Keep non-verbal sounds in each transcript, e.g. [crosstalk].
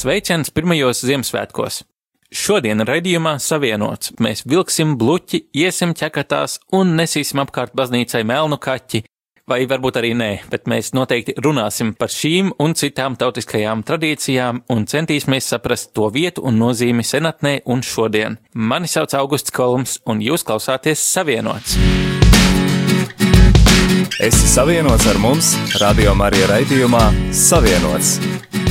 Sveiciens pirmajos Ziemassvētkos! Šodien raidījumā savienots mēs vilksim bluķi, iesim ķekatās un nesīsim apkārt baznīcai melnu kaķi, vai varbūt arī nē, bet mēs noteikti runāsim par šīm un citām tautiskajām tradīcijām un centīsimies saprast to vietu un nozīmi senatnē un šodien. Mani sauc Augusts Kolums, un jūs klausāties Savienots. Esi savienots ar mums, Radio Marija raidījumā Savienots.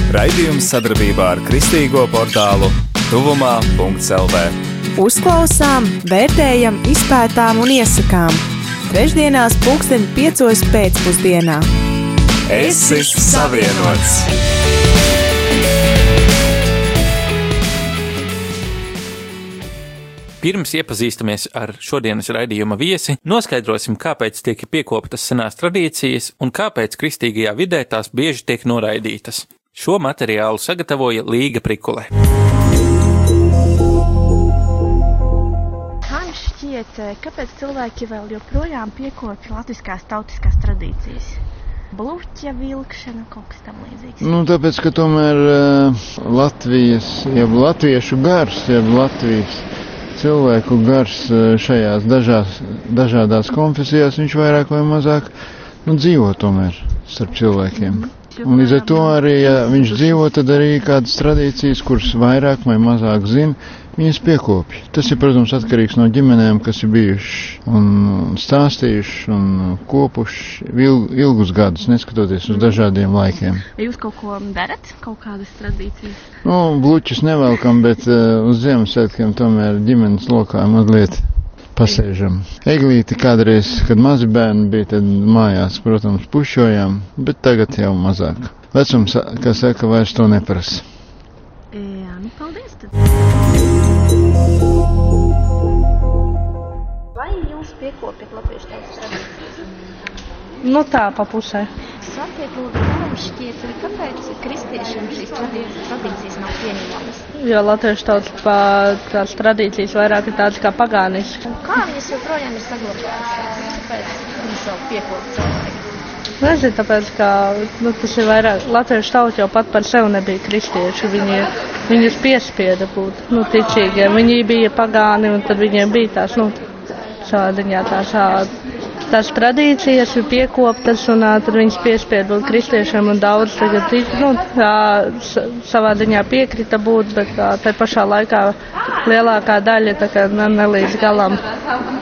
Raidījums sadarbībā ar Kristīgo portālu Tuvumā.CLV. Uzklausām, vērtējam, izpētām un iesakām. Trešdienās, pulksten piecos pēcpusdienā. Esi savienots! Pirms iepazīstamies ar šodienas raidījuma viesi, noskaidrosim, kāpēc tiek piekoptas senās tradīcijas un kāpēc kristīgajā vidē tās bieži tiek noraidītas. Šo materiālu sagatavoja Līga Prikule. Šķiet, kāpēc cilvēki vēl joprojām piekopja latviskās tautiskās tradīcijas? Bluķa vilkšana, kaut kas tam līdzīgs. Nu, tāpēc, ka tomēr uh, Latvijas, jeb latviešu gars, jeb Latvijas cilvēku gars uh, šajās dažās, dažādās konfesijās, viņš vairāk vai mazāk nu, dzīvo tomēr starp cilvēkiem. Un līdz ar to arī, ja viņš dzīvo, tad arī kādas tradīcijas, kuras vairāk vai mazāk zina, viņas piekopja. Tas ir, protams, atkarīgs no ģimenēm, kas ir bijuši un stāstījuši un kopuši ilg, ilgus gadus, neskatoties uz dažādiem laikiem. Vai jūs kaut ko darat, kaut kādas tradīcijas? Nu, bluķus nevelkam, bet uh, uz Ziemassvētkiem tomēr ģimenes lokā mazliet pasēžam. Eglīti kādreiz, kad mazi bērni bija, tad mājās, protams, pušojām, bet tagad jau mazāk. Vecums, kā saka, vairs to neprasa. Jā, nu paldies tad. Vai jūs piekopjat latviešu tautas tradīcijas? Nu tā, pa pusē. Sakiet, lūdzu, šķiet, kāpēc kristiešiem šīs tradī- tradīcijas nav pieņemamas? Jo latviešu tautas tās tradīcijas vairāk ir tādas kā pagāniskas. Kā viņas joprojām ir saglabājušās? Kāpēc viņas vēl piekopja cilvēki? Nezinu, tāpēc, ka nu, tas ir vairāk. Latviešu tauta jau pat par sevi nebija kristieši. Viņi, viņus piespieda būt nu, ticīgiem. Viņi bija pagāni un tad viņiem bija tās, nu, šādiņā tās, ā, tās tradīcijas ir piekoptas un ā, tad viņus piespieda būt kristiešiem un daudz tagad, nu, tā, s- savā ziņā piekrita būt, bet ā, tai pašā laikā lielākā daļa tā kā ne, ne līdz galam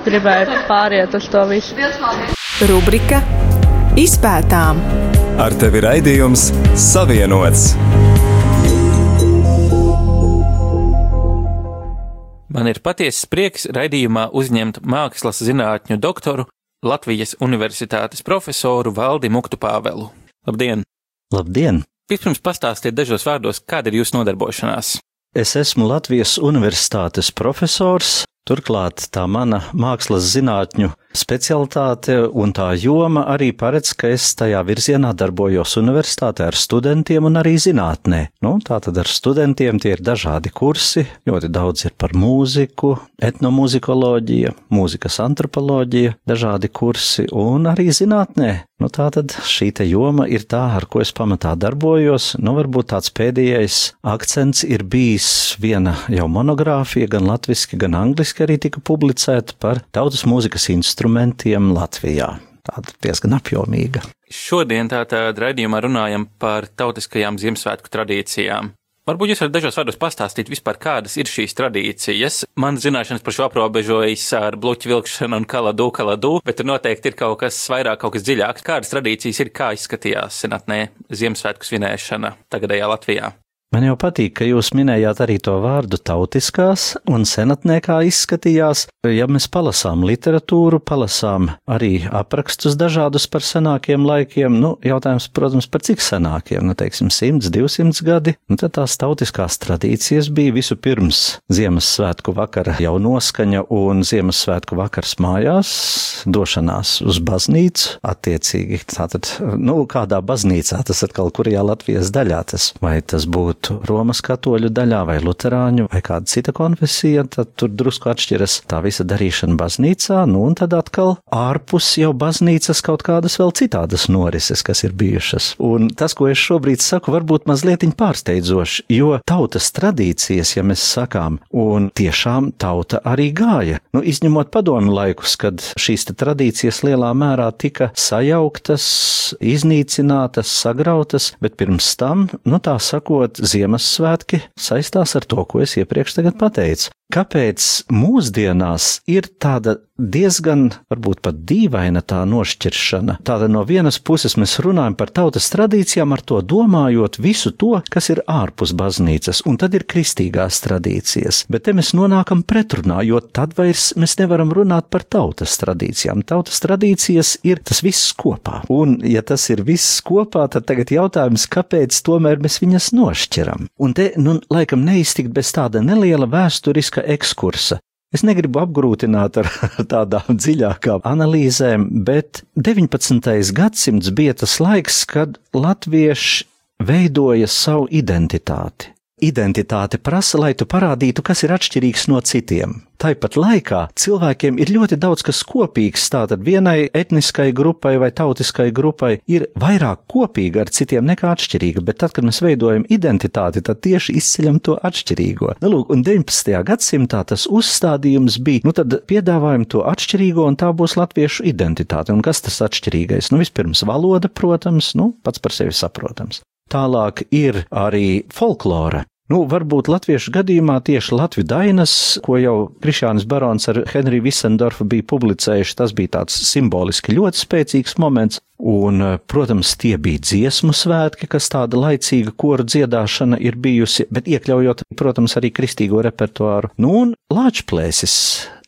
gribēja pāriet uz to visu. Rubrika Izpētām Ar tevi raidījums Savienots. Man ir patiesas prieks raidījumā uzņemt mākslas zinātņu doktoru Latvijas Universitātes profesoru Valdi Muktu Pāvelu. Labdien! Labdien! Vispirms pastāstiet dažos vārdos, kāda ir jūsu nodarbošanās. Es esmu Latvijas Universitātes profesors. Turklāt tā mana mākslas zinātņu specialitāte un tā joma arī paredz, ka es tajā virzienā darbojos universitātē ar studentiem un arī zinātnē. Nu, tātad ar studentiem tie ir dažādi kursi, ļoti daudz ir par mūziku, etnomūzikoloģija, mūzikas antropoloģija, dažādi kursi un arī zinātnē. Nu, tā tad šī joma ir tā, ar ko es pamatā darbojos. Nu, varbūt tāds pēdējais akcents ir bijis viena jau monogrāfija, gan latviski, gan angliski arī tika publicēta par tautas mūzikas instrumentiem Latvijā. Tāda diezgan apjomīga. Šodien tātad raidījumā runājam par tautiskajām Ziemassvētku tradīcijām. Varbūt jūs varat dažos vārdos pastāstīt vispār, kādas ir šīs tradīcijas. Man zināšanas par šo aprobežojas ar bluķu vilkšanu un kaladu, kaladu, bet tur noteikti ir kaut kas vairāk, kaut kas dziļāks. Kādas tradīcijas ir, kā izskatījās senatnē Ziemassvētku svinēšana tagadējā Latvijā? Man jau patīk, ka jūs minējāt arī to vārdu tautiskās un senatnē kā izskatījās. Ja mēs palasām literatūru, palasām arī aprakstus dažādus par senākiem laikiem, nu, jautājums, protams, par cik senākiem, nu, teiksim, 100, 200 gadi, nu, tad tās tautiskās tradīcijas bija visu pirms Ziemassvētku vakara jau noskaņa un Ziemassvētku vakars mājās, došanās uz baznīcu, attiecīgi, tātad, nu, kādā baznīcā, tas atkal kurajā Latvijas daļā tas, vai tas būtu būtu Romas katoļu daļā vai luterāņu vai kāda cita konfesija, tad tur drusku atšķiras tā visa darīšana baznīcā, nu un tad atkal ārpus jau baznīcas kaut kādas vēl citādas norises, kas ir bijušas. Un tas, ko es šobrīd saku, varbūt mazliet pārsteidzoši, jo tautas tradīcijas, ja mēs sakām, un tiešām tauta arī gāja. Nu, izņemot padomu laikus, kad šīs tradīcijas lielā mērā tika sajauktas, iznīcinātas, sagrautas, bet pirms tam, nu tā sakot, Ziemassvētki saistās ar to, ko es iepriekš pateicu. Kāpēc mūsdienās ir tāda diezgan, varbūt pat dīvaina tā nošķiršana? Tāda no vienas puses mēs runājam par tautas tradīcijām, ar to domājot visu to, kas ir ārpus baznīcas, un tad ir kristīgās tradīcijas. Bet te mēs nonākam pretrunā, jo tad vairs mēs nevaram runāt par tautas tradīcijām. Tautas tradīcijas ir tas viss kopā. Un, ja tas ir viss kopā, tad tagad jautājums, kāpēc tomēr mēs viņas nošķiram? Un te, nu, laikam neiztikt bez tāda neliela vēsturiska vēsturiska ekskursa. Es negribu apgrūtināt ar [laughs] tādām dziļākām analīzēm, bet 19. gadsimts bija tas laiks, kad latvieši veidoja savu identitāti. Identitāte prasa, lai tu parādītu, kas ir atšķirīgs no citiem. Tāpat laikā cilvēkiem ir ļoti daudz kas kopīgs, tātad vienai etniskai grupai vai tautiskai grupai ir vairāk kopīga ar citiem nekā atšķirīga, bet tad, kad mēs veidojam identitāti, tad tieši izceļam to atšķirīgo. Nu, lūk, un 19. gadsimtā tas uzstādījums bija, nu tad piedāvājam to atšķirīgo, un tā būs latviešu identitāte. Un kas tas atšķirīgais? Nu, vispirms valoda, protams, nu, pats par sevi saprotams. Tālāk ir arī folklora. Nu, varbūt latviešu gadījumā tieši Latvijas dainas, ko jau Krišānis Barons ar Henriju Visendorfu bija publicējuši, tas bija tāds simboliski ļoti spēcīgs moments. Un, protams, tie bija dziesmu svētki, kas tāda laicīga koru dziedāšana ir bijusi, bet iekļaujot, protams, arī kristīgo repertuāru. Nu, un Lāčplēsis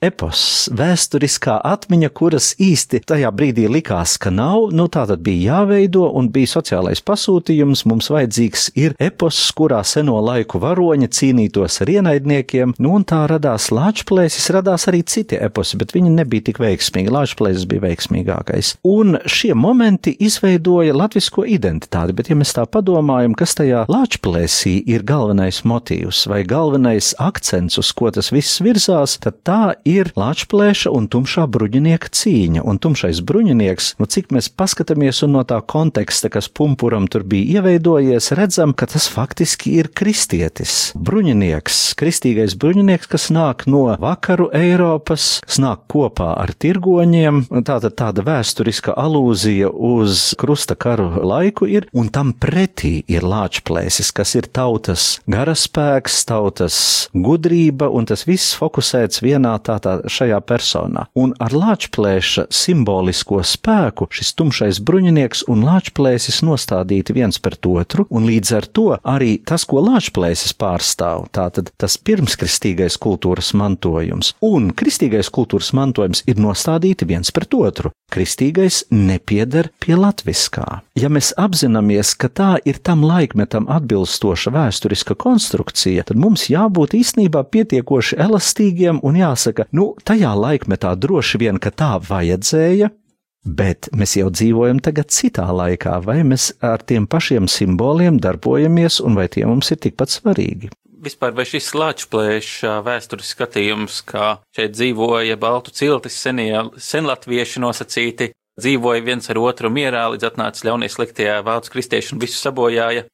epos, vēsturiskā atmiņa, kuras īsti tajā brīdī likās, ka nav, nu tā tad bija jāveido un bija sociālais pasūtījums, mums vajadzīgs ir epos, kurā seno laiku varoņi cīnītos ar ienaidniekiem, nu un tā radās Lāčplēsis, radās arī citi eposi, bet viņi nebija tik veiksmīgi, Lāčplēsis bija veiksmīgākais. Un šie momenti izveidoja latvisko identitāti, bet ja mēs tā padomājam, kas tajā Lāčplēsī ir galvenais motīvs vai galvenais akcents, uz ko tas viss virzās, tad tā ir Latvijas un tumšā bruņinieka cīņa. Un tumšais bruņinieks, nu cik mēs paskatāmies un no tā konteksta, kas pumpuram tur bija ieveidojies, redzam, ka tas faktiski ir kristietis. Bruņinieks, kristīgais bruņinieks, kas nāk no vakaru Eiropas, kas nāk kopā ar tirgoņiem, tāda tāda vēsturiska alūzija uz krusta karu laiku ir, un tam pretī ir lāčplēsis, kas ir tautas garaspēks, tautas gudrība, un tas viss fokusēts vienā tā tā šajā personā. Un ar lāčplēša simbolisko spēku šis tumšais bruņinieks un lāčplēsis nostādīti viens pret otru, un līdz ar to arī tas, ko lāčplēsis pārstāv, tātad tas pirmskristīgais kultūras mantojums un kristīgais kultūras mantojums ir nostādīti viens pret otru. Kristīgais nepieder pie latviskā. Ja mēs apzināmies, ka tā ir tam laikmetam atbilstoša vēsturiska konstrukcija, tad mums jābūt īstenībā pietiekoši elastīgiem un jāsaka, Nu, tajā laikmetā droši vien, ka tā vajadzēja, Bet mēs jau dzīvojam tagad citā laikā, vai mēs ar tiem pašiem simboliem darbojamies, un vai tie mums ir tikpat svarīgi? Vispār vai šis lāčplēša vēstures skatījums, kā šeit dzīvoja baltu ciltis senie senlatvieši nosacīti, dzīvoja viens ar otru mierā, līdz atnāca ļaunie sliktie vācu kristieši un visu sabojāja,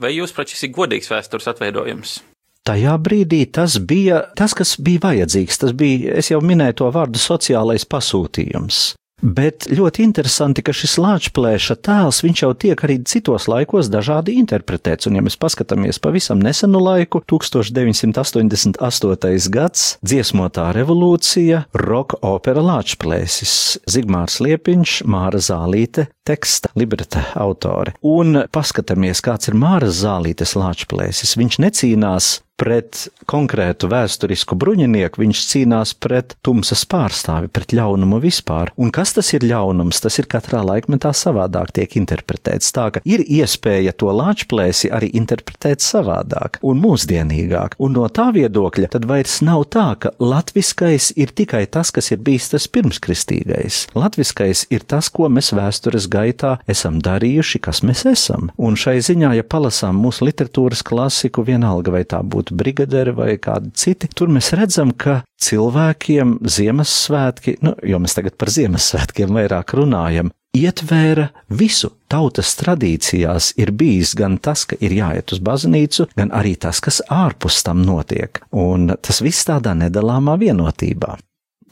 vai jūs, prāt, šis ir godīgs vēstures atveidojums? Tajā brīdī tas bija tas, kas bija vajadzīgs. Tas bija, es jau minēju to vārdu, sociālais pasūtījums. Bet ļoti interesanti, ka šis lāčplēša tēls, jau tiek arī citos laikos dažādi interpretēts, un ja mēs paskatāmies pavisam nesenu laiku, 1988. gads, dziesmotā revolūcija, roka opera lāčplēsis, Zigmārs Liepiņš, Māra Zālīte, teksta libreta autore. Un paskatāmies, kāds ir Māra Zālītes lāčplēsis. Viņš necīnās pret konkrētu vēsturisku bruņinieku, viņš cīnās pret tumsas pārstāvi, pret ļaunumu vispār. Un kas tas ir ļaunums? Tas ir katrā laikmetā savādāk tiek interpretēts. Tā ka ir iespēja to lāčplēsi arī interpretēt savādāk un mūsdienīgāk. Un no tā viedokļa tad vairs nav tā, ka latviskais ir tikai tas, kas ir bijis tas pirmskristīgais. Latviskais ir tas, ko mēs vēstures gaitā esam darījuši, kas mēs esam. Un šai ziņā, ja palasām mūsu literatūras klasiku, vienalga vai tā būtu brigaderi vai kādi citi, tur mēs redzam, ka cilvēkiem Ziemassvētki, nu, jo mēs tagad par Ziemassvētkiem vairāk runājam, ietvēra visu. Tautas tradīcijās ir bijis gan tas, ka ir jāiet uz baznīcu, gan arī tas, kas ārpus tam notiek, un tas viss tādā nedalāmā vienotībā.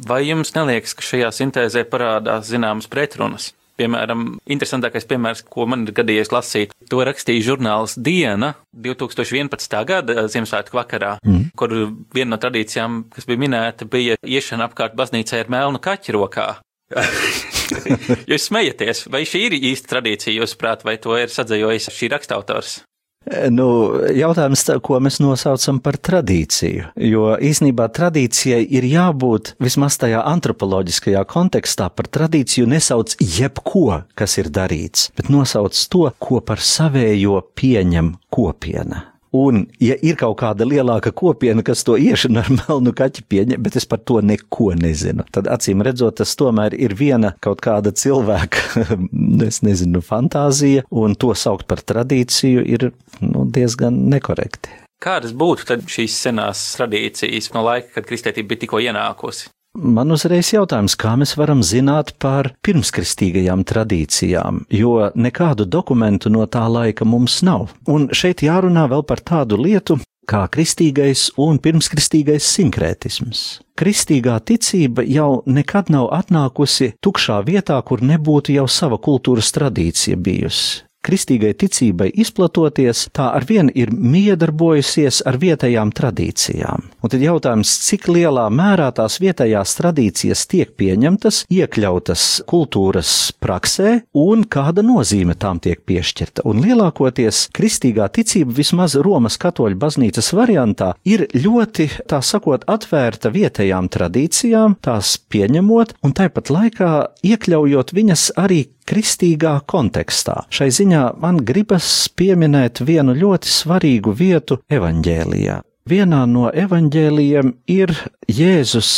Vai jums neliekas, ka šajā sintēzē parādās zināmas pretrunas? Piemēram, interesantākais piemērs, ko man ir gadījies lasīt, to rakstīja žurnāls Diena 2011. gada Ziemassvētku vakarā, mm. kur viena no tradīcijām, kas bija minēta, bija iešana apkārt baznīcai ar melnu kaķi rokā. [laughs] Jūs smejaties, vai šī ir īsta tradīcija, jūsuprāt, vai to ir sadzējojis šī rakstautors? Nu, jautājums, tā, ko mēs nosaucam par tradīciju, jo īsnībā tradīcijai ir jābūt vismaz tajā antropoloģiskajā kontekstā par tradīciju nesauc jebko, kas ir darīts, bet nosauc to, ko par savējo pieņem kopiena. Un, ja ir kaut kāda lielāka kopiena, kas to iešana ar melnu kaķi pieņem, bet es par to neko nezinu, tad acīm redzot, tas tomēr ir viena kaut kāda cilvēka, [laughs] es nezinu, fantāzija, un to saukt par tradīciju ir nu, diezgan nekorekti. Kādas būtu šīs senās tradīcijas no laika, kad kristētība bija tikko ienākusi? Man uzreiz jautājums, kā mēs varam zināt par pirmskristīgajām tradīcijām, jo nekādu dokumentu no tā laika mums nav. Un šeit jārunā vēl par tādu lietu, kā kristīgais un pirmskristīgais sinkrētisms. Kristīgā ticība jau nekad nav atnākusi tukšā vietā, kur nebūtu jau sava kultūras tradīcija bijusi kristīgai ticībai izplatoties, tā arvien ir miedarbojusies ar vietējām tradīcijām. Un tad jautājums, cik lielā mērā tās vietējās tradīcijas tiek pieņemtas, iekļautas kultūras praksē un kāda nozīme tām tiek piešķirta. Un lielākoties kristīgā ticība vismaz Romas katoļu baznīcas variantā ir ļoti, tā sakot, atvērta vietējām tradīcijām, tās pieņemot un tāpat laikā iekļaujot viņas arī kristīgā kontekstā. Šai ziņā man gribas pieminēt vienu ļoti svarīgu vietu evaņģēlijā. Vienā no evaņģēlijiem ir Jēzus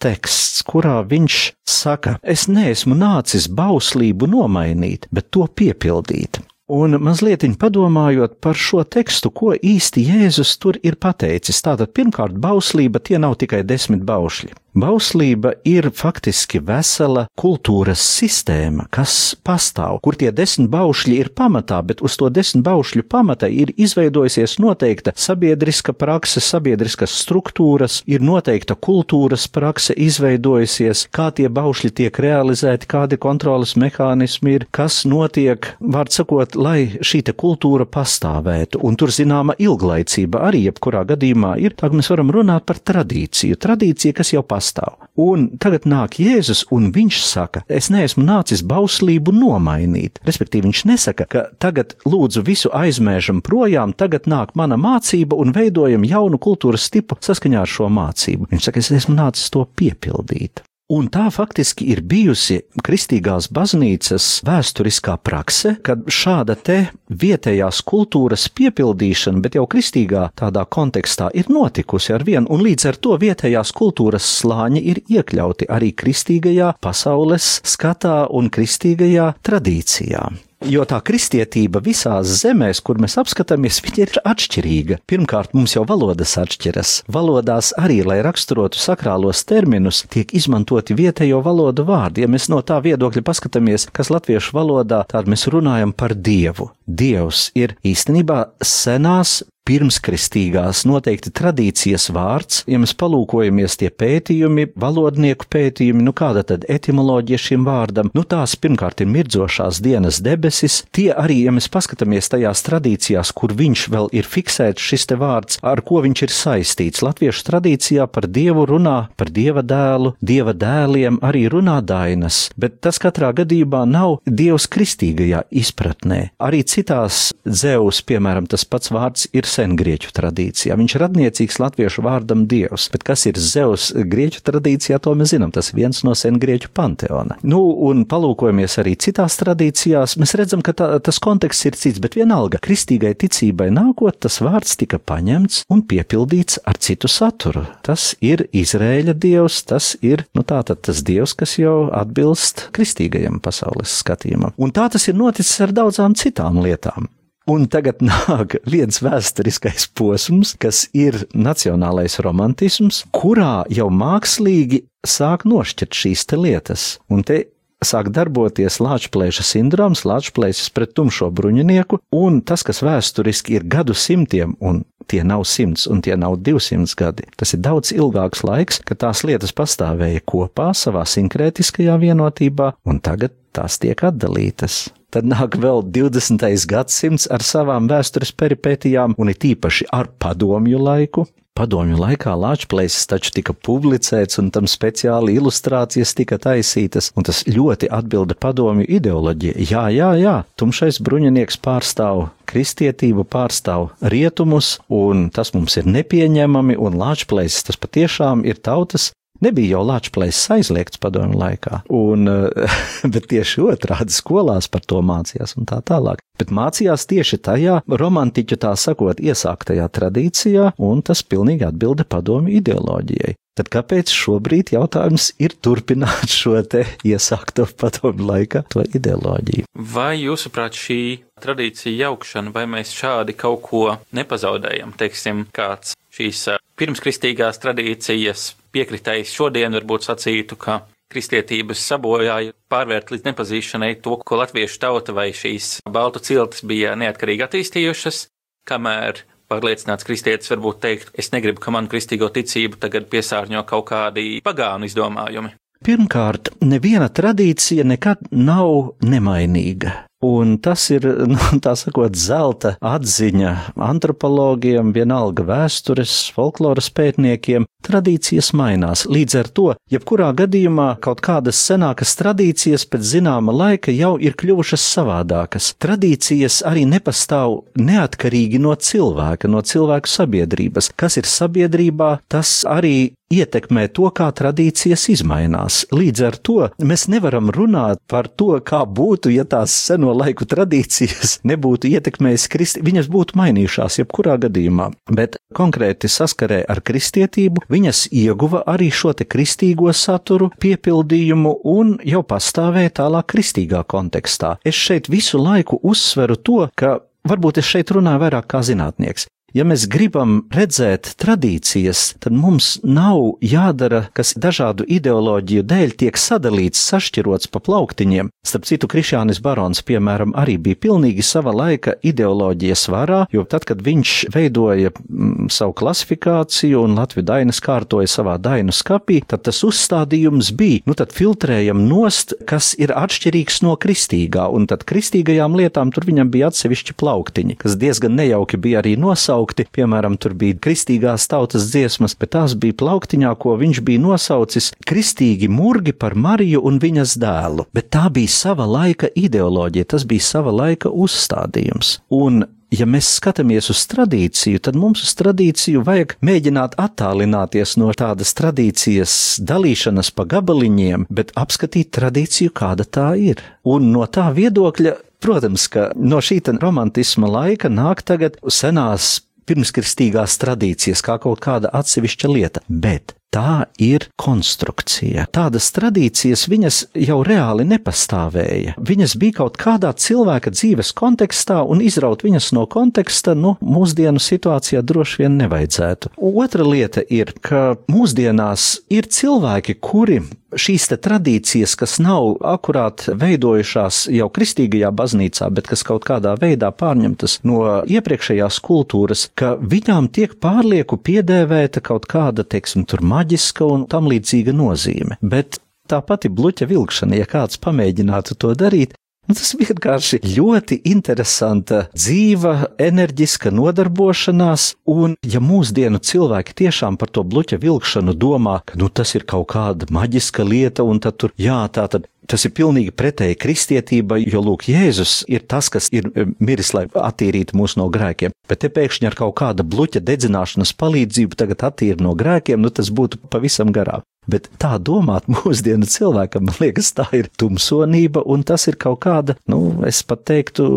teksts, kurā viņš saka: Es neesmu nācis bauslību nomainīt, bet to piepildīt. Un mazliet padomājot par šo tekstu, ko īsti Jēzus tur ir pateicis. Tātad, pirmkārt, bauslība tie nav tikai desmit baušļi. Bauslība ir faktiski vesela kultūras sistēma, kas pastāv, kur tie desmit baušļi ir pamatā, bet uz to desmit baušļu pamata ir izveidojusies noteikta sabiedriska prakse, sabiedriskas struktūras, ir noteikta kultūras prakse izveidojusies, kā tie baušļi tiek realizēti, kādi kontrolas mehānismi ir, kas notiek, var sakot, lai šī kultūra pastāvētu, un tur zināma ilglaicība arī jebkurā gadījumā ir, tā mēs varam runāt par tradīciju, tradīcija, kas jau pastāv pastāv. Un tagad nāk Jēzus, un viņš saka, es neesmu nācis bauslību nomainīt. Respektīvi, viņš nesaka, ka tagad lūdzu visu aizmēžam projām, tagad nāk mana mācība un veidojam jaunu kultūras tipu saskaņā ar šo mācību. Viņš saka, es esmu nācis to piepildīt. Un tā faktiski ir bijusi kristīgās baznīcas vēsturiskā prakse, kad šāda te vietējās kultūras piepildīšana, bet jau kristīgā tādā kontekstā ir notikusi ar vienu, un līdz ar to vietējās kultūras slāņi ir iekļauti arī kristīgajā pasaules skatā un kristīgajā tradīcijā. Jo tā kristietība visās zemēs, kur mēs apskatāmies, viņa ir atšķirīga. Pirmkārt, mums jau valodas atšķiras. Valodās arī, lai raksturotu sakrālos terminus, tiek izmantoti vietējo valodu vārdi. Ja mēs no tā viedokļa paskatāmies, kas latviešu valodā, tad mēs runājam par dievu. Dievs ir īstenībā senās pirmskristīgās noteikti tradīcijas vārds, ja mēs palūkojamies tie pētījumi, valodnieku pētījumi, nu kāda tad etimoloģija šim vārdam, nu tās pirmkārt ir mirdzošās dienas debesis, tie arī, ja mēs paskatāmies tajās tradīcijās, kur viņš vēl ir fiksēts šis te vārds, ar ko viņš ir saistīts. Latviešu tradīcijā par dievu runā, par dieva dēlu, dieva dēliem arī runā dainas, bet tas katrā gadījumā nav dievs kristīgajā izpratnē. Arī citās dzēvus, piemēram, tas pats vārds ir saistīts sengrieķu tradīcijā. Viņš ir radniecīgs latviešu vārdam dievs, bet kas ir Zeus grieķu tradīcijā, to mēs zinām, tas ir viens no sengrieķu panteona. Nu, un palūkojamies arī citās tradīcijās, mēs redzam, ka tā, tas konteksts ir cits, bet vienalga kristīgai ticībai nākot, tas vārds tika paņemts un piepildīts ar citu saturu. Tas ir Izrēļa dievs, tas ir, nu tātad tas dievs, kas jau atbilst kristīgajam pasaules skatījumam. Un tā tas ir noticis ar daudzām citām lietām. Un tagad [laughs] nāk viens vēsturiskais posms, kas ir nacionālais romantisms, kurā jau mākslīgi sāk nošķirt šīs te lietas. Un te sāk darboties lāčplēša sindroms, lāčplēsis pret tumšo bruņinieku, un tas, kas vēsturiski ir gadu simtiem, un tie nav simts un tie nav divsimts gadi, tas ir daudz ilgāks laiks, kad tās lietas pastāvēja kopā savā sinkrētiskajā vienotībā, un tagad tās tiek atdalītas. Tad nāk vēl 20. gadsimts ar savām vēstures peripētijām, un it īpaši ar padomju laiku. Padomju laikā Latvijas taču tika publicēts, un tam speciāli ilustrācijas tika taisītas, un tas ļoti atbilda padomju ideoloģijai. Jā, jā, jā, tumšais bruņinieks pārstāv kristietību, pārstāv rietumus, un tas mums ir nepieņemami, un Latvijas tas patiešām ir tautas Nebija jau Latvijas aizliegts padomu laikā, un, [laughs] bet tieši otrādi skolās par to mācījās un tā tālāk. Bet mācījās tieši tajā romantiķu tā sakot iesāktajā tradīcijā, un tas pilnīgi atbilda padomu ideoloģijai. Tad kāpēc šobrīd jautājums ir turpināt šo te iesākto padomu laikā, to ideoloģiju? Vai jūsuprāt šī tradīcija jaukšana, vai mēs šādi kaut ko nepazaudējam, teiksim, kāds šīs pirmskristīgās tradīcijas piekritējis šodien varbūt sacītu, ka kristietības sabojāja pārvērt līdz nepazīšanai to, ko latviešu tauta vai šīs baltu ciltis bija neatkarīgi attīstījušas, kamēr pārliecināts kristietis varbūt teikt, es negribu, ka manu kristīgo ticību tagad piesārņo kaut kādi pagānu izdomājumi. Pirmkārt, neviena tradīcija nekad nav nemainīga. Un tas ir, [laughs] nu, tā sakot, zelta atziņa antropologiem, vienalga vēstures, folkloras pētniekiem. Tradīcijas mainās. Līdz ar to, jebkurā gadījumā kaut kādas senākas tradīcijas pēc zināma laika jau ir kļuvušas savādākas. Tradīcijas arī nepastāv neatkarīgi no cilvēka, no cilvēku sabiedrības. Kas ir sabiedrībā, tas arī ietekmē to, kā tradīcijas izmainās. Līdz ar to mēs nevaram runāt par to, kā būtu, ja tās seno laiku tradīcijas [laughs] nebūtu ietekmējis kristi, viņas būtu mainījušās jebkurā gadījumā, bet konkrēti saskarē ar kristietību viņas ieguva arī šo te kristīgo saturu, piepildījumu un jau pastāvēja tālāk kristīgā kontekstā. Es šeit visu laiku uzsveru to, ka Varbūt es šeit runāju vairāk kā zinātnieks. Ja mēs gribam redzēt tradīcijas, tad mums nav jādara, kas dažādu ideoloģiju dēļ tiek sadalīts, sašķirots pa plauktiņiem. Starp citu, Krišjānis Barons, piemēram, arī bija pilnīgi sava laika ideoloģijas varā, jo tad, kad viņš veidoja mm, savu klasifikāciju un Latviju dainas kārtoja savā dainu skapī, tad tas uzstādījums bija, nu tad filtrējam nost, kas ir atšķirīgs no kristīgā, un tad kristīgajām lietām tur viņam bija atsevišķi plauktiņi, kas diezgan nejauki bija arī nosaukti nosaukti. Piemēram, tur bija kristīgās tautas dziesmas, bet tās bija plauktiņā, ko viņš bija nosaucis kristīgi murgi par Mariju un viņas dēlu. Bet tā bija sava laika ideoloģija, tas bija sava laika uzstādījums. Un ja mēs skatāmies uz tradīciju, tad mums uz tradīciju vajag mēģināt attālināties no tādas tradīcijas dalīšanas pa gabaliņiem, bet apskatīt tradīciju, kāda tā ir. Un no tā viedokļa, protams, ka no šī romantisma laika nāk tagad senās pirmskristīgās tradīcijas kā kaut kāda atsevišķa lieta, bet Tā ir konstrukcija. Tādas tradīcijas viņas jau reāli nepastāvēja. Viņas bija kaut kādā cilvēka dzīves kontekstā, un izraut viņas no konteksta, nu, mūsdienu situācijā droši vien nevajadzētu. Otra lieta ir, ka mūsdienās ir cilvēki, kuri šīs tradīcijas, kas nav akurāt veidojušās jau kristīgajā baznīcā, bet kas kaut kādā veidā pārņemtas no iepriekšējās kultūras, ka viņām tiek pārlieku piedēvēta kaut kāda, teiksim, tur maģiska un tam līdzīga nozīme. Bet tā pati bluķa vilkšana, ja kāds pamēģinātu to darīt, Nu, tas vienkārši ļoti interesanta, dzīva, enerģiska nodarbošanās, un ja mūsdienu cilvēki tiešām par to bluķa vilkšanu domā, ka nu, tas ir kaut kāda maģiska lieta, un tad tur, jā, tā tad Tas ir pilnīgi pretēji kristietībai, jo Lūk, Jēzus ir tas, kas ir eh, miris, lai attīrītu mūs no grēkiem. Bet te pēkšņi ar kaut kāda bluķa dedzināšanas palīdzību tagad attīra no grēkiem, nu tas būtu pavisam garām. Bet tā domāt [laughs] mūsdienu cilvēkam, man liekas, tā ir tumsonība, un tas ir kaut kāda, nu, es pat teiktu,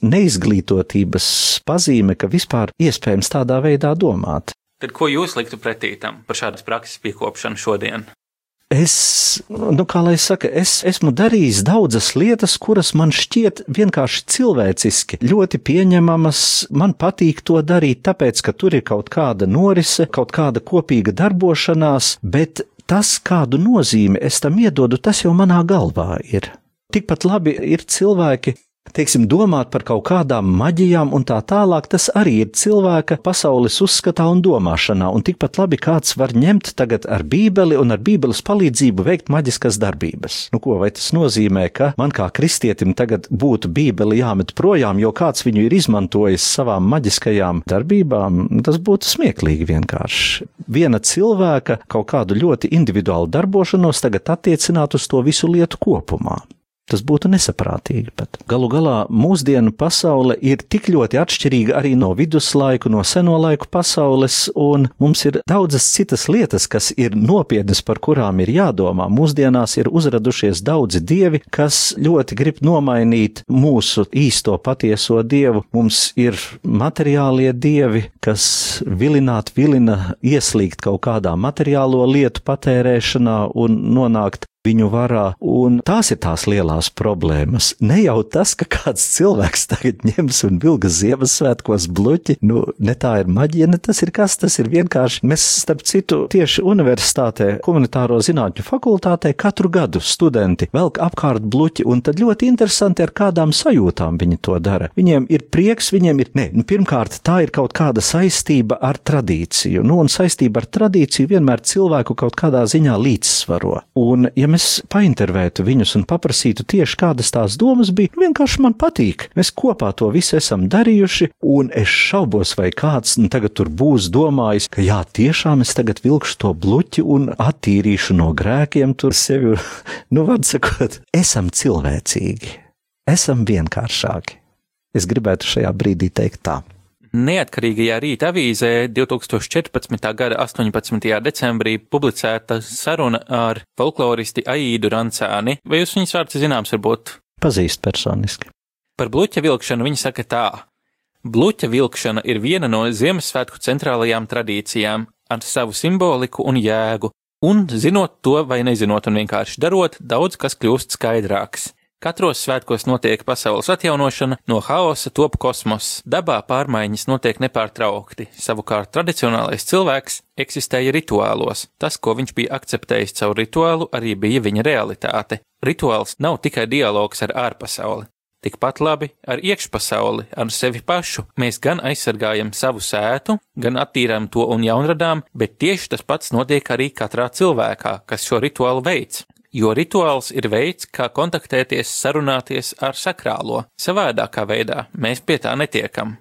neizglītotības pazīme, ka vispār iespējams tādā veidā domāt. Tad ko jūs liktu pretī tam par šādas prakses piekopšanu šodien? Es, nu, kā lai saka, es esmu darījis daudzas lietas, kuras man šķiet vienkārši cilvēciski, ļoti pieņemamas. Man patīk to darīt, tāpēc, ka tur ir kaut kāda norise, kaut kāda kopīga darbošanās, bet tas, kādu nozīmi es tam iedodu, tas jau manā galvā ir. Tikpat labi ir cilvēki, teiksim, domāt par kaut kādām maģijām un tā tālāk, tas arī ir cilvēka pasaules uzskatā un domāšanā, un tikpat labi kāds var ņemt tagad ar bībeli un ar bībeles palīdzību veikt maģiskas darbības. Nu, ko vai tas nozīmē, ka man kā kristietim tagad būtu bībeli jāmet projām, jo kāds viņu ir izmantojis savām maģiskajām darbībām? Tas būtu smieklīgi vienkārši. Viena cilvēka kaut kādu ļoti individuālu darbošanos tagad attiecināt uz to visu lietu kopumā. Tas būtu nesaprātīgi pat. Galu galā mūsdienu pasaule ir tik ļoti atšķirīga arī no viduslaiku, no seno laiku pasaules, un mums ir daudzas citas lietas, kas ir nopietnas, par kurām ir jādomā. Mūsdienās ir uzradušies daudzi dievi, kas ļoti grib nomainīt mūsu īsto patieso dievu. Mums ir materiālie dievi, kas vilināt, vilina ieslīgt kaut kādā materiālo lietu patērēšanā un nonākt viņu varā, un tās ir tās lielās problēmas. Ne jau tas, ka kāds cilvēks tagad ņems un vilgas Ziemassvētkos bluķi, nu, ne tā ir maģija, ne tas ir kas, tas ir vienkārši. Mēs, starp citu, tieši universitātē, humanitāro zinātņu fakultātē katru gadu studenti velk apkārt bluķi, un tad ļoti interesanti, ar kādām sajūtām viņi to dara. Viņiem ir prieks, viņiem ir, ne, nu, pirmkārt, tā ir kaut kāda saistība ar tradīciju, nu, un saistība ar tradīciju vienmēr cilvēku kaut kādā ziņā līdzsvaro. Un, ja mēs paintervētu viņus un paprasītu tieši kādas tās domas bija, vienkārši man patīk. Mēs kopā to visu esam darījuši, un es šaubos, vai kāds nu, tagad tur būs domājis, ka jā, tiešām es tagad vilkšu to bluķi un attīrīšu no grēkiem tur sevi. [laughs] nu, vārds sakot, esam cilvēcīgi, esam vienkāršāki. Es gribētu šajā brīdī teikt tā. Neatkarīgajā rīta avīzē 2014. gada 18. decembrī publicēta saruna ar folkloristi Aīdu Rancāni. Vai jūs viņas vārds zināms varbūt? Pazīst personiski. Par bluķa vilkšanu viņa saka tā. Bluķa vilkšana ir viena no Ziemassvētku centrālajām tradīcijām ar savu simboliku un jēgu, un zinot to vai nezinot un vienkārši darot, daudz kas kļūst skaidrāks. Katros svētkos notiek pasaules atjaunošana, no haosa top kosmos, dabā pārmaiņas notiek nepārtraukti, savukārt tradicionālais cilvēks eksistēja rituālos, tas, ko viņš bija akceptējis caur rituālu, arī bija viņa realitāte. Rituāls nav tikai dialogs ar ārpasauli. Tikpat labi ar iekšpasauli, ar sevi pašu. Mēs gan aizsargājam savu sētu, gan attīrām to un jaunradām, bet tieši tas pats notiek arī katrā cilvēkā, kas šo rituālu veids jo rituāls ir veids, kā kontaktēties, sarunāties ar sakrālo. Savādākā veidā mēs pie tā netiekam.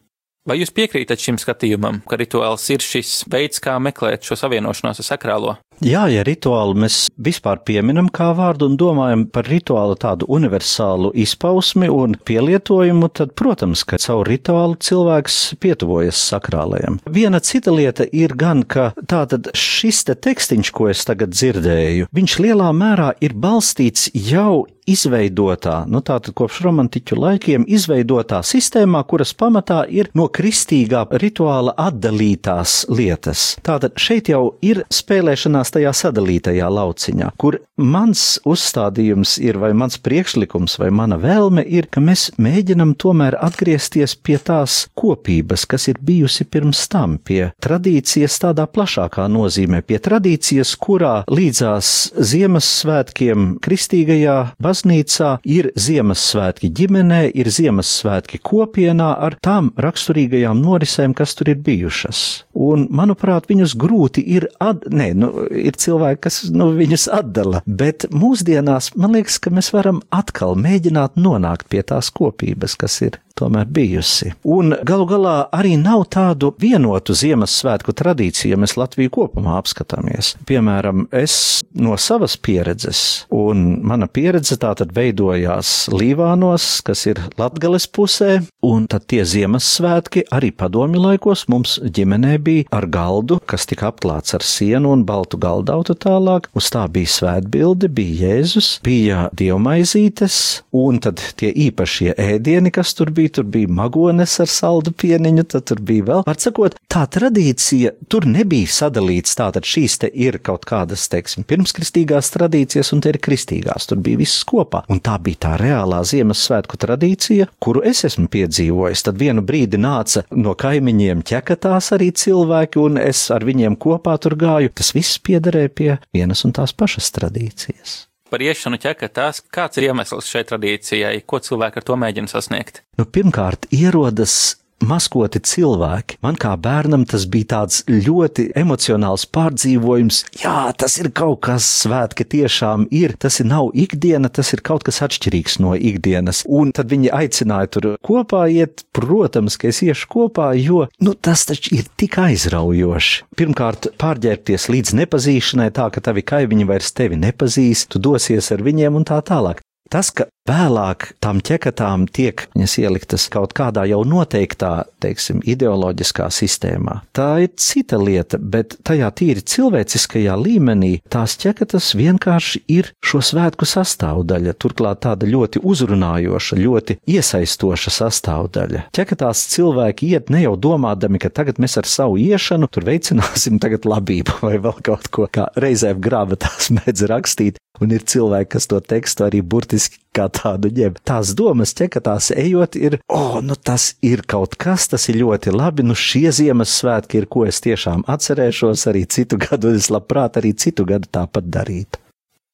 Vai jūs piekrītat šim skatījumam, ka rituāls ir šis veids, kā meklēt šo savienošanos ar sakrālo? Jā, ja rituālu mēs vispār pieminam kā vārdu un domājam par rituālu tādu universālu izpausmi un pielietojumu, tad, protams, ka caur rituālu cilvēks pietuvojas sakrālajam. Viena cita lieta ir gan, ka tātad šis te tekstiņš, ko es tagad dzirdēju, viņš lielā mērā ir balstīts jau izveidotā, nu tātad kopš romantiķu laikiem izveidotā sistēmā, kuras pamatā ir no kristīgā rituāla atdalītās lietas. Tātad šeit jau ir spēlēšanās tajā sadalītajā lauciņā, kur mans uzstādījums ir vai mans priekšlikums vai mana vēlme ir, ka mēs mēģinam tomēr atgriezties pie tās kopības, kas ir bijusi pirms tam, pie tradīcijas tādā plašākā nozīmē, pie tradīcijas, kurā līdzās Ziemassvētkiem kristīgajā baznīcā ir Ziemassvētki ģimenē, ir Ziemassvētki kopienā ar tām raksturīgajām norisēm, kas tur ir bijušas. Un, manuprāt, viņus grūti ir, ad... nē, nu, ir cilvēki, kas nu, viņus atdala. Bet mūsdienās man liekas, ka mēs varam atkal mēģināt nonākt pie tās kopības, kas ir tomēr bijusi. Un galu galā arī nav tādu vienotu Ziemassvētku tradīciju, ja mēs Latviju kopumā apskatāmies. Piemēram, es no savas pieredzes, un mana pieredze tātad veidojās Līvānos, kas ir Latgales pusē, un tad tie Ziemassvētki arī padomju laikos mums ģimenē bija ar galdu, kas tika apklāts ar sienu un baltu galdautu tālāk. Uz tā bija svētbilde, bija Jēzus, bija dievmaizītes, un tad tie īpašie ēdieni, kas tur bija, tur bija magones ar saldu pieniņu, tad tur bija vēl. Var sakot, tā tradīcija tur nebija sadalīts, tātad šīs te ir kaut kādas, teiksim, pirmskristīgās tradīcijas, un te ir kristīgās, tur bija viss kopā. Un tā bija tā reālā Ziemassvētku tradīcija, kuru es esmu piedzīvojis. Tad vienu brīdi nāca no kaimiņiem ķekatās arī cilvēki, un es ar viņiem kopā tur gāju. Tas viss piederēja pie vienas un tās pašas tradīcijas par iešanu ķekatās, kāds ir iemesls šai tradīcijai, ko cilvēki ar to mēģina sasniegt? Nu, pirmkārt, ierodas maskoti cilvēki. Man kā bērnam tas bija tāds ļoti emocionāls pārdzīvojums. Jā, tas ir kaut kas svētki tiešām ir. Tas ir nav ikdiena, tas ir kaut kas atšķirīgs no ikdienas. Un tad viņi aicināja tur kopā iet. Protams, ka es iešu kopā, jo nu, tas taču ir tik aizraujoši. Pirmkārt, pārģērbties līdz nepazīšanai, tā ka tavi kaimiņi vairs tevi nepazīst, tu dosies ar viņiem un tā tālāk. Tas, ka vēlāk tam ķekatām tiek ieliktas kaut kādā jau noteiktā, teiksim, ideoloģiskā sistēmā, tā ir cita lieta, bet tajā tīri cilvēciskajā līmenī tās ķekatas vienkārši ir šo svētku sastāvdaļa, turklāt tāda ļoti uzrunājoša, ļoti iesaistoša sastāvdaļa. Ķekatās cilvēki iet ne jau domādami, ka tagad mēs ar savu iešanu tur veicināsim tagad labību vai vēl kaut ko, kā reizēm grāmatās mēdz rakstīt, un ir cilvēki, kas to tekstu arī burtiski kā tādu ņem. Tās domas ķekatās ejot ir, oh, nu tas ir kaut kas, tas ir ļoti labi, nu šie Ziemassvētki ir, ko es tiešām atcerēšos arī citu gadu, un es labprāt arī citu gadu tāpat darītu.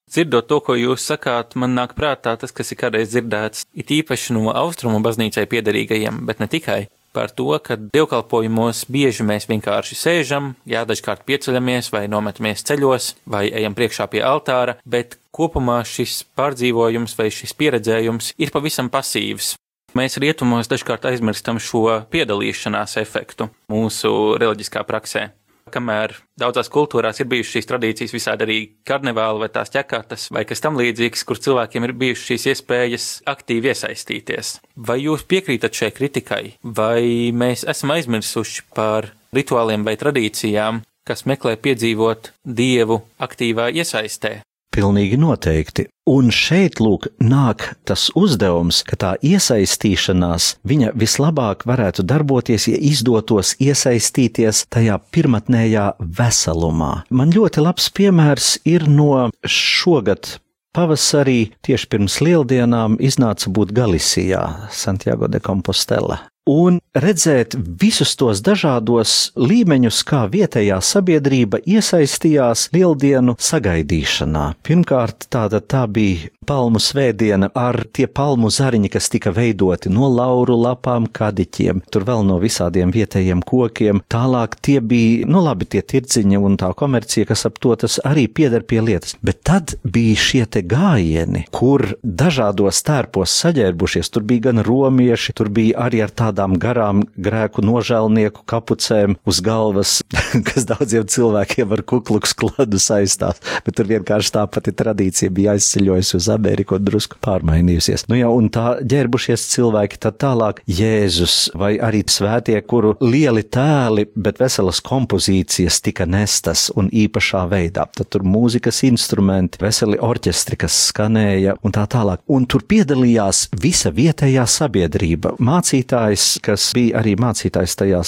Dzirdot to, ko jūs sakāt, man nāk prātā tas, kas ir kādreiz dzirdēts, it īpaši no austrumu baznīcai piederīgajiem, bet ne tikai par to, ka dievkalpojumos bieži mēs vienkārši sēžam, jā, dažkārt pieceļamies vai nometamies ceļos vai ejam priekšā pie altāra, bet kopumā šis pārdzīvojums vai šis pieredzējums ir pavisam pasīvs. Mēs rietumos dažkārt aizmirstam šo piedalīšanās efektu mūsu reliģiskā praksē kamēr daudzās kultūrās ir bijušas šīs tradīcijas, visādi arī karnevāli vai tās ķekātas vai kas tam līdzīgs, kur cilvēkiem ir bijušas šīs iespējas aktīvi iesaistīties. Vai jūs piekrītat šai kritikai, vai mēs esam aizmirsuši par rituāliem vai tradīcijām, kas meklē piedzīvot dievu aktīvā iesaistē? Pilnīgi noteikti. Un šeit, lūk, nāk tas uzdevums, ka tā iesaistīšanās viņa vislabāk varētu darboties, ja izdotos iesaistīties tajā pirmatnējā veselumā. Man ļoti labs piemērs ir no šogad pavasarī, tieši pirms lieldienām, iznāca būt Galisijā, Santiago de Compostela un redzēt visus tos dažādos līmeņus, kā vietējā sabiedrība iesaistījās lieldienu sagaidīšanā. Pirmkārt, tāda tā bija palmu svētdiena ar tie palmu zariņi, kas tika veidoti no lauru lapām, kadiķiem, tur vēl no visādiem vietējiem kokiem. Tālāk tie bija, nu labi, tie tirdziņi un tā komercija, kas ap to tas arī pieder pie lietas. Bet tad bija šie te gājieni, kur dažādos tērpos saģērbušies, tur bija gan romieši, tur bija arī ar tādu tādām garām grēku nožēlnieku kapucēm uz galvas, [laughs] kas daudziem cilvēkiem ar kukluks kladu saistās, bet tur vienkārši tā pati tradīcija bija aizceļojusi uz Ameriku un drusku pārmainījusies. Nu jau, un tā ģērbušies cilvēki tad tālāk Jēzus vai arī svētie, kuru lieli tēli, bet veselas kompozīcijas tika nestas un īpašā veidā. Tad tur mūzikas instrumenti, veseli orķestri, kas skanēja un tā tālāk. Un tur piedalījās visa vietējā sabiedrība, mācītājs, kas bija arī mācītājs tajā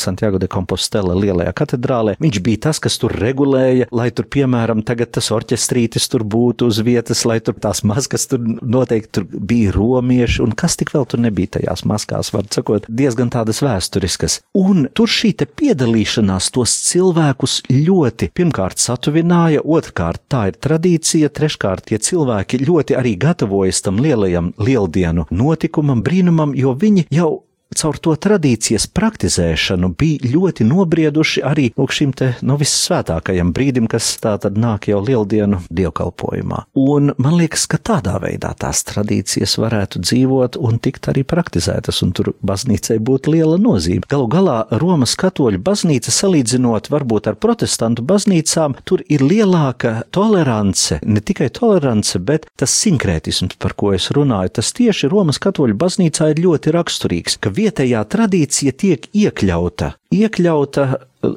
Santiago de Compostela lielajā katedrālē. Viņš bija tas, kas tur regulēja, lai tur, piemēram, tagad tas orķestrītis tur būtu uz vietas, lai tur tās maskas tur noteikti tur bija romieši, un kas tik vēl tur nebija tajās maskās, var sakot, diezgan tādas vēsturiskas. Un tur šī te piedalīšanās tos cilvēkus ļoti pirmkārt satuvināja, otrkārt tā ir tradīcija, treškārt tie cilvēki ļoti arī gatavojas tam lielajam lieldienu notikumam, brīnumam, jo viņi jau caur to tradīcijas praktizēšanu bija ļoti nobrieduši arī lūk šim te no vissvētākajam brīdim, kas tā tad nāk jau lieldienu dievkalpojumā. Un man liekas, ka tādā veidā tās tradīcijas varētu dzīvot un tikt arī praktizētas, un tur baznīcai būtu liela nozīme. Galu galā Romas katoļu baznīca salīdzinot varbūt ar protestantu baznīcām, tur ir lielāka tolerance, ne tikai tolerance, bet tas sinkrētisms, par ko es runāju, tas tieši Romas katoļu baznīcā ir ļoti raksturīgs, ka vietējā tradīcija tiek iekļauta, iekļauta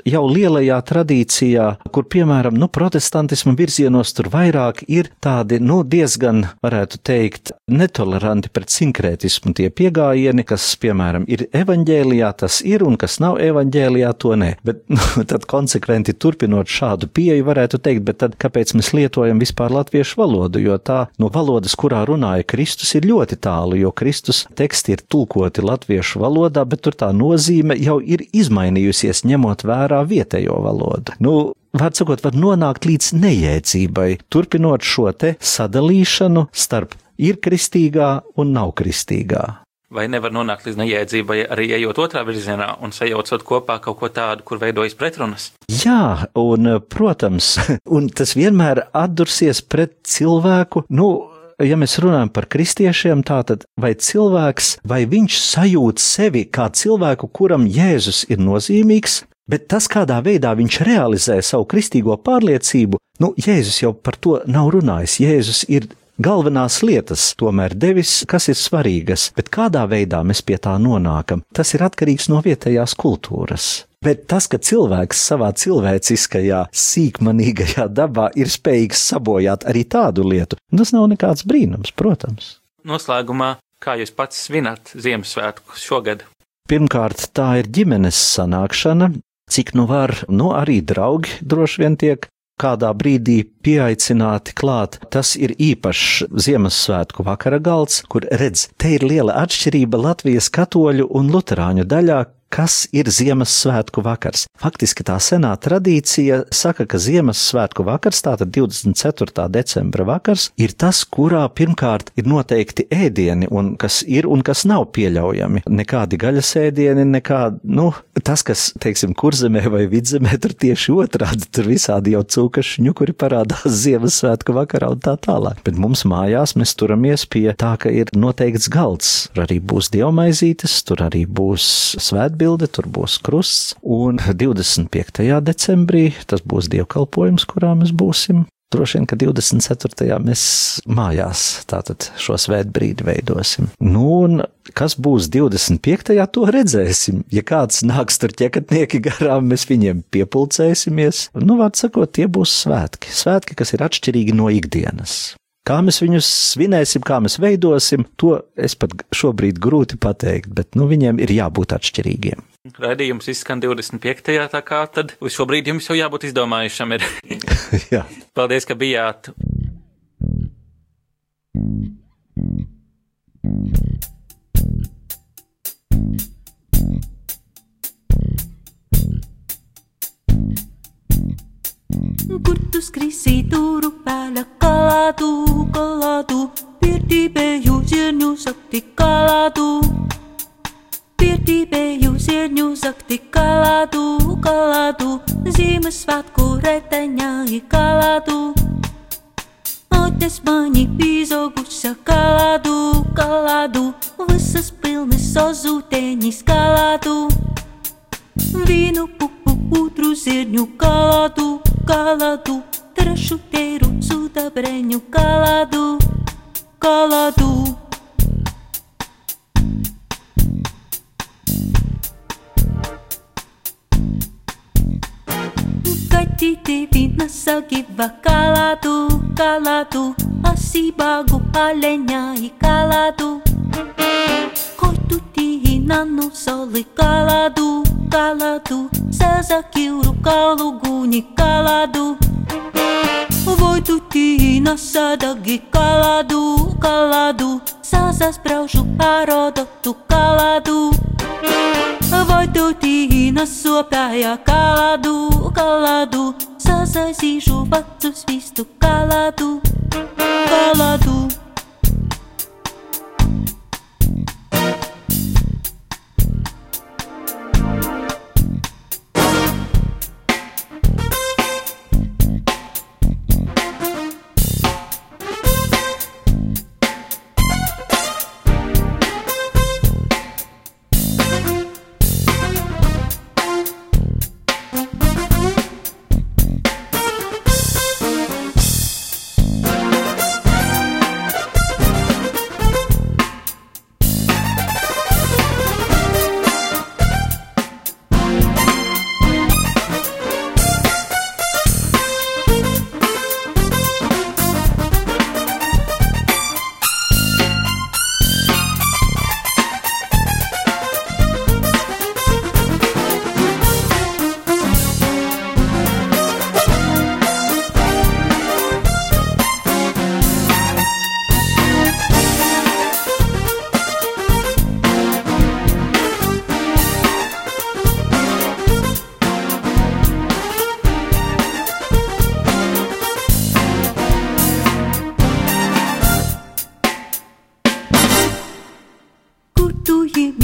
jau lielajā tradīcijā, kur, piemēram, nu, protestantismu virzienos tur vairāk ir tādi, nu, diezgan, varētu teikt, netoleranti pret sinkrētismu tie piegājieni, kas, piemēram, ir evaņģēlijā, tas ir, un kas nav evaņģēlijā, to nē. Bet, [laughs] nu, tad konsekventi turpinot šādu pieeju, varētu teikt, bet tad kāpēc mēs lietojam vispār latviešu valodu, jo tā no valodas, kurā runāja Kristus, ir ļoti tālu, jo Kristus teksti ir tulkoti latviešu valodā, bet tur tā nozīme jau ir izmainījusies, ņemot vērā vērā vietējo valodu. Nu, Vārds sakot, var nonākt līdz nejēdzībai, turpinot šo te sadalīšanu starp ir kristīgā un nav kristīgā. Vai nevar nonākt līdz nejēdzībai arī ejot otrā virzienā un sajaucot kopā kaut ko tādu, kur veidojas pretrunas? Jā, un, protams, [laughs] un tas vienmēr atdursies pret cilvēku, nu, ja mēs runājam par kristiešiem, tātad vai cilvēks, vai viņš sajūt sevi kā cilvēku, kuram Jēzus ir nozīmīgs, Bet tas, kādā veidā viņš realizē savu kristīgo pārliecību, nu, Jēzus jau par to nav runājis. Jēzus ir galvenās lietas tomēr devis, kas ir svarīgas, bet kādā veidā mēs pie tā nonākam, tas ir atkarīgs no vietējās kultūras. Bet tas, ka cilvēks savā cilvēciskajā, sīkmanīgajā dabā ir spējīgs sabojāt arī tādu lietu, tas nav nekāds brīnums, protams. Noslēgumā, kā jūs pats svinat Ziemassvētkus šogad? Pirmkārt, tā ir ģimenes sanākšana, cik nu var, nu arī draugi droši vien tiek kādā brīdī pieaicināti klāt. Tas ir īpašs Ziemassvētku vakara galds, kur redz, te ir liela atšķirība Latvijas katoļu un luterāņu daļā, kas ir Ziemassvētku vakars. Faktiski tā senā tradīcija saka, ka Ziemassvētku vakars, tātad 24. decembra vakars, ir tas, kurā pirmkārt ir noteikti ēdieni, un kas ir un kas nav pieļaujami. Nekādi gaļas ēdieni, nekādi, nu, tas, kas, teiksim, kurzemē vai vidzemē, tur tieši otrādi, tur visādi jau cūkaši ņukuri parādās [laughs] Ziemassvētku vakarā un tā tālāk. Bet mums mājās mēs turamies pie tā, ka ir noteikts galds. Tur arī būs dievmaizītes, tur arī būs svētbildi atbilde, tur būs krusts, un [laughs] 25. decembrī tas būs dievkalpojums, kurā mēs būsim. Droši vien, ka 24. mēs mājās tātad šo svētbrīdi veidosim. Nu, un kas būs 25. to redzēsim. Ja kāds nāks tur ķekatnieki garām, mēs viņiem piepulcēsimies. Nu, vārds sakot, tie būs svētki. Svētki, kas ir atšķirīgi no ikdienas. Kā mēs viņus svinēsim, kā mēs veidosim, to es pat šobrīd grūti pateikt, bet nu, viņiem ir jābūt atšķirīgiem. Raidījums izskan 25. tā kā tad uz šo brīdi jums jau jābūt izdomājušam. [laughs] Jā. Paldies, ka bijāt. Kur tu skrisi turu päällä kalatu, kalatu, pirti peju sirnju sakti kalatu. Pirti peju sirnju sakti kalatu, kalatu, Ziemassvētku reteņai kalatu. Otes mani pīzoguša kalatu, kalatu, visas pilnas ozūteņas kalatu. Vīnu pupu Utruzínio calado, calado Trachuteiro, sudabrenho calado, calado. Kalatu, kalatu. Kaķīti vīna sagiva kalatu, kalatu, asībagu aleņai kalatu. Koitu tihinannu soli kalatu, kalatu, sasakiuru kaluguni kaladu. Voitu tīna sadagi kaladu, kaladu, sasas braušu parodotu kaladu. Voitu tīna sopēja kaladu, kaladu, sasasīšu vecus vistu kaladu, kaladu.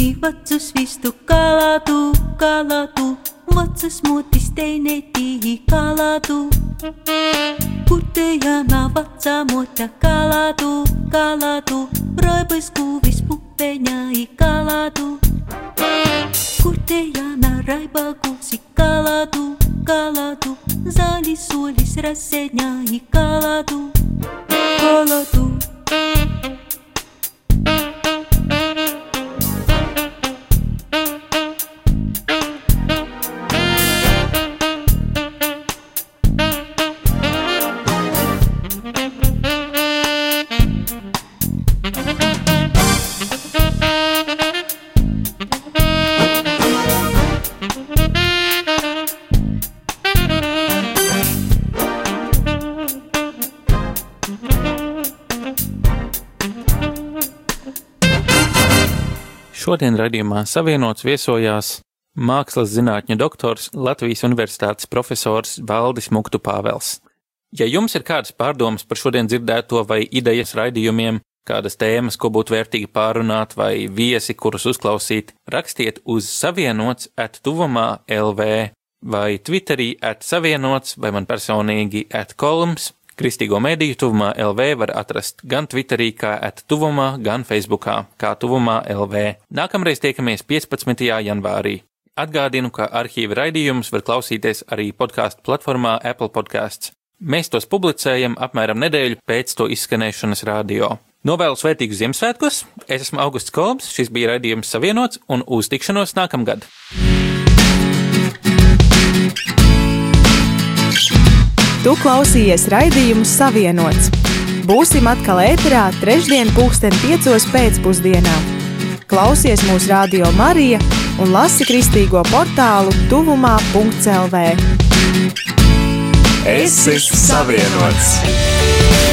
viivatsus vistu kaladu, kaladu, otsas muutis teine tihi kaladu. kurte ja navad samuti kaladu, kaladu, rõõbus kuuvis puppen jäi kaladu. kurte ja naraiba kuusi kaladu, kaladu, saalis suulis rassenja kaladu, kaladu. Šodien raidījumā savienots viesojās mākslas zinātņu doktors Latvijas Universitātes profesors Valdis Muktu Pāvels. Ja jums ir kādas pārdomas par šodien dzirdēto vai idejas raidījumiem, kādas tēmas, ko būtu vērtīgi pārunāt, vai viesi, kurus uzklausīt, rakstiet uz savienots at tuvumā LV vai Twitterī at savienots vai man personīgi at kolums. Kristīgo mediju tuvumā LV var atrast gan Twitterī, kā at tuvumā, gan Facebookā, kā tuvumā LV. Nākamreiz tiekamies 15. janvārī. Atgādinu, ka arhīva raidījumus var klausīties arī podkāstu platformā Apple Podcasts. Mēs tos publicējam apmēram nedēļu pēc to izskanēšanas radio. Novēlu svētīgus Ziemassvētkus! Es esmu Augusts Kolbs, šis bija raidījums Savienots un uz tikšanos nākamgad! Tu klausījies raidījumu Savienots. Būsim atkal ēterā trešdien pulksten piecos pēcpusdienā. Klausies mūsu radio Marija un lasi kristīgo portālu tuvumā.lv. Es esmu savienots!